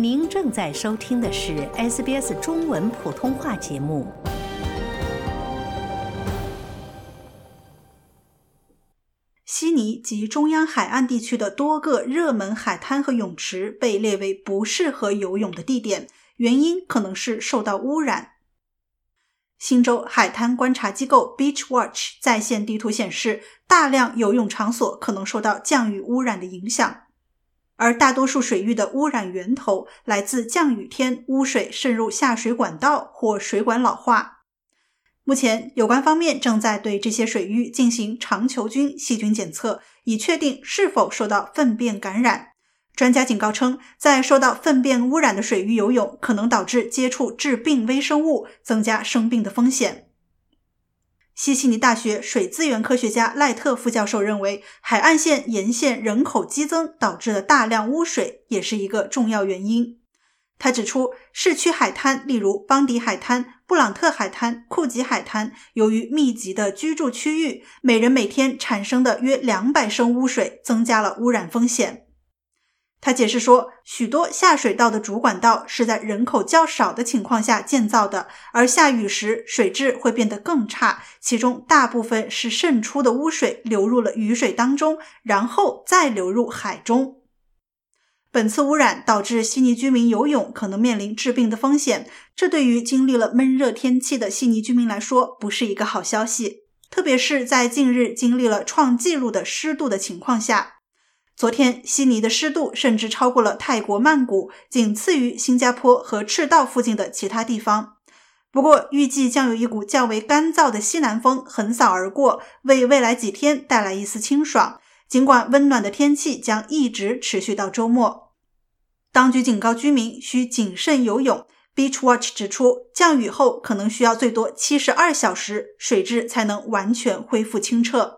您正在收听的是 SBS 中文普通话节目。悉尼及中央海岸地区的多个热门海滩和泳池被列为不适合游泳的地点，原因可能是受到污染。新州海滩观察机构 Beach Watch 在线地图显示，大量游泳场所可能受到降雨污染的影响。而大多数水域的污染源头来自降雨天污水渗入下水管道或水管老化。目前，有关方面正在对这些水域进行肠球菌细菌检测，以确定是否受到粪便感染。专家警告称，在受到粪便污染的水域游泳可能导致接触致病微生物，增加生病的风险。西悉尼大学水资源科学家赖特副教授认为，海岸线沿线人口激增导致的大量污水也是一个重要原因。他指出，市区海滩，例如邦迪海滩、布朗特海滩、库吉海滩，由于密集的居住区域，每人每天产生的约两百升污水，增加了污染风险。他解释说，许多下水道的主管道是在人口较少的情况下建造的，而下雨时水质会变得更差，其中大部分是渗出的污水流入了雨水当中，然后再流入海中。本次污染导致悉尼居民游泳可能面临致病的风险，这对于经历了闷热天气的悉尼居民来说不是一个好消息，特别是在近日经历了创纪录的湿度的情况下。昨天，悉尼的湿度甚至超过了泰国曼谷，仅次于新加坡和赤道附近的其他地方。不过，预计将有一股较为干燥的西南风横扫而过，为未来几天带来一丝清爽。尽管温暖的天气将一直持续到周末，当局警告居民需谨慎游泳。Beach Watch 指出，降雨后可能需要最多七十二小时，水质才能完全恢复清澈。